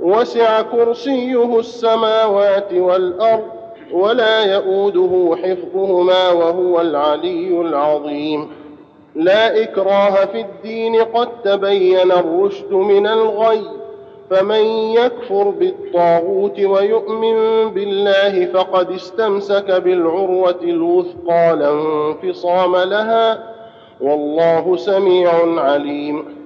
وسع كرسيه السماوات والأرض ولا يئوده حفظهما وهو العلي العظيم. لا إكراه في الدين قد تبين الرشد من الغي فمن يكفر بالطاغوت ويؤمن بالله فقد استمسك بالعروة الوثقى لا انفصام لها والله سميع عليم.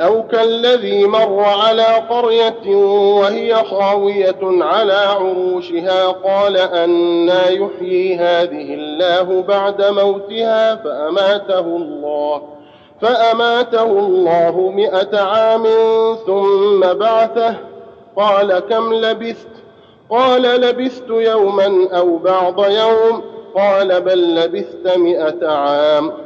أو كالذي مر على قرية وهي خاوية على عروشها قال أنا يحيي هذه الله بعد موتها فأماته الله فأماته الله مائه عام ثم بعثه. قال كم لبثت؟ قال لبثت يوما أو بعض يوم. قال بل لبثت مائه عام.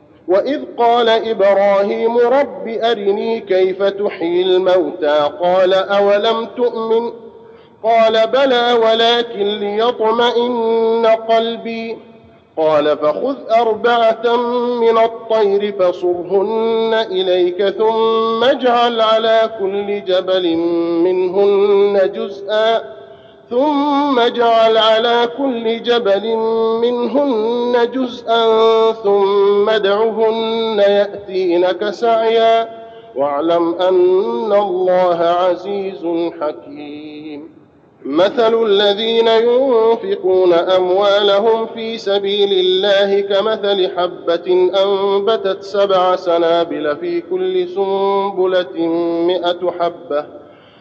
واذ قال إبراهيم رب ارني كيف تحيي الموتى؟ قال اولم تؤمن؟ قال بلى ولكن ليطمئن قلبي قال فخذ اربعه من الطير فصرهن اليك ثم اجعل على كل جبل منهن جزءا ثم اجعل على كل جبل منهن جزءا ثم ادعهن يأتينك سعيا واعلم أن الله عزيز حكيم. مثل الذين ينفقون أموالهم في سبيل الله كمثل حبة أنبتت سبع سنابل في كل سنبلة مائه حبة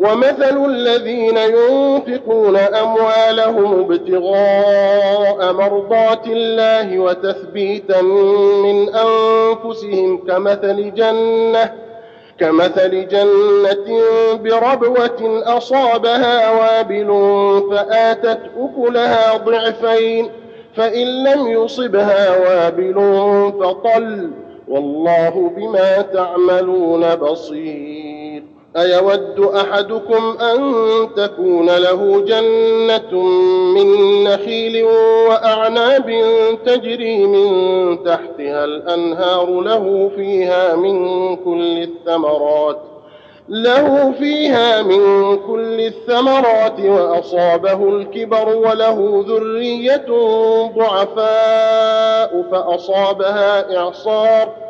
ومثل الذين ينفقون أموالهم ابتغاء مرضات الله وتثبيتا من أنفسهم كمثل جنة كمثل جنة بربوة أصابها وابل فآتت أكلها ضعفين فإن لم يصبها وابل فطل والله بما تعملون بصير أيود أحدكم أن تكون له جنة من نخيل وأعناب تجري من تحتها الأنهار له فيها من كل الثمرات له فيها من كل الثمرات وأصابه الكبر وله ذرية ضعفاء فأصابها إعصار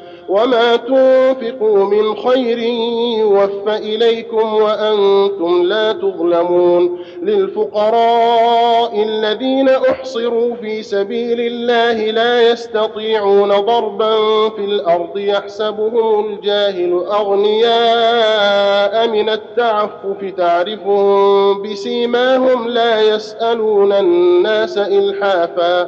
وما تنفقوا من خير يوفى اليكم وأنتم لا تظلمون للفقراء الذين احصروا في سبيل الله لا يستطيعون ضربا في الأرض يحسبهم الجاهل اغنياء من التعفف تعرفهم بسيماهم لا يسالون الناس الحافا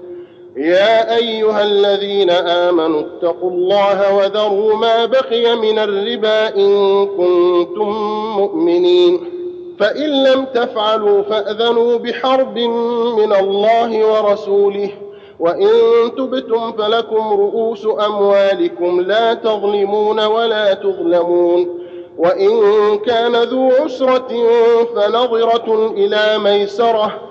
يا أيها الذين آمنوا اتقوا الله وذروا ما بقي من الربا إن كنتم مؤمنين. فإن لم تفعلوا فأذنوا بحرب من الله ورسوله وإن تبتم فلكم رؤوس أموالكم لا تظلمون ولا تظلمون وإن كان ذو عسرة فنظرة إلى ميسرة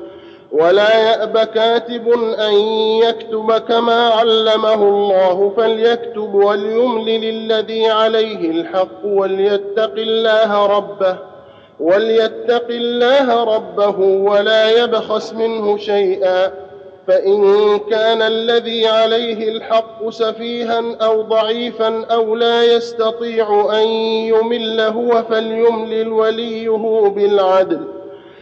ولا يأب كاتب أن يكتب كما علمه الله فليكتب وليملل الذي عليه الحق وليتق الله ربه وليتق الله ربه ولا يبخس منه شيئا. فإن كان الذي عليه الحق سفيها أو ضعيفا أو لا يستطيع أن يمل هو فليملل وليه بالعدل.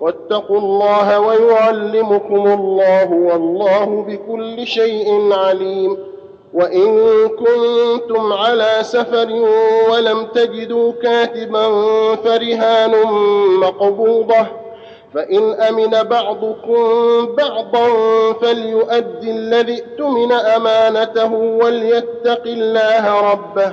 واتقوا الله ويعلمكم الله والله بكل شيء عليم. وإن كنتم على سفر ولم تجدوا كاتبا فرهان مقبوضة فإن أمن بعضكم بعضا فليؤد الذي اؤتمن أمانته وليتق الله ربه.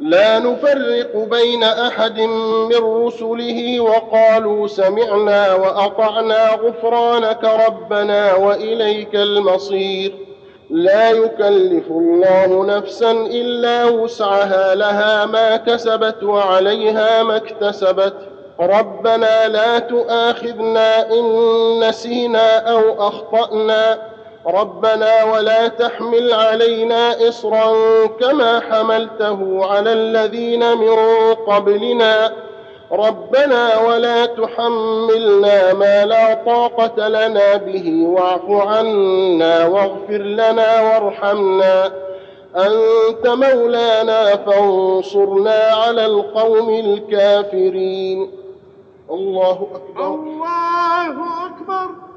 لا نفرق بين أحد من رسله وقالوا سمعنا وأطعنا غفرانك ربنا وإليك المصير. لا يكلف الله نفسا إلا وسعها لها ما كسبت وعليها ما اكتسبت. ربنا لا تؤاخذنا إن نسينا أو أخطأنا. ربنا ولا تحمل علينا اصرا كما حملته على الذين من قبلنا. ربنا ولا تحملنا ما لا طاقة لنا به واعف عنا واغفر لنا وارحمنا. أنت مولانا فانصرنا على القوم الكافرين. الله أكبر. الله أكبر.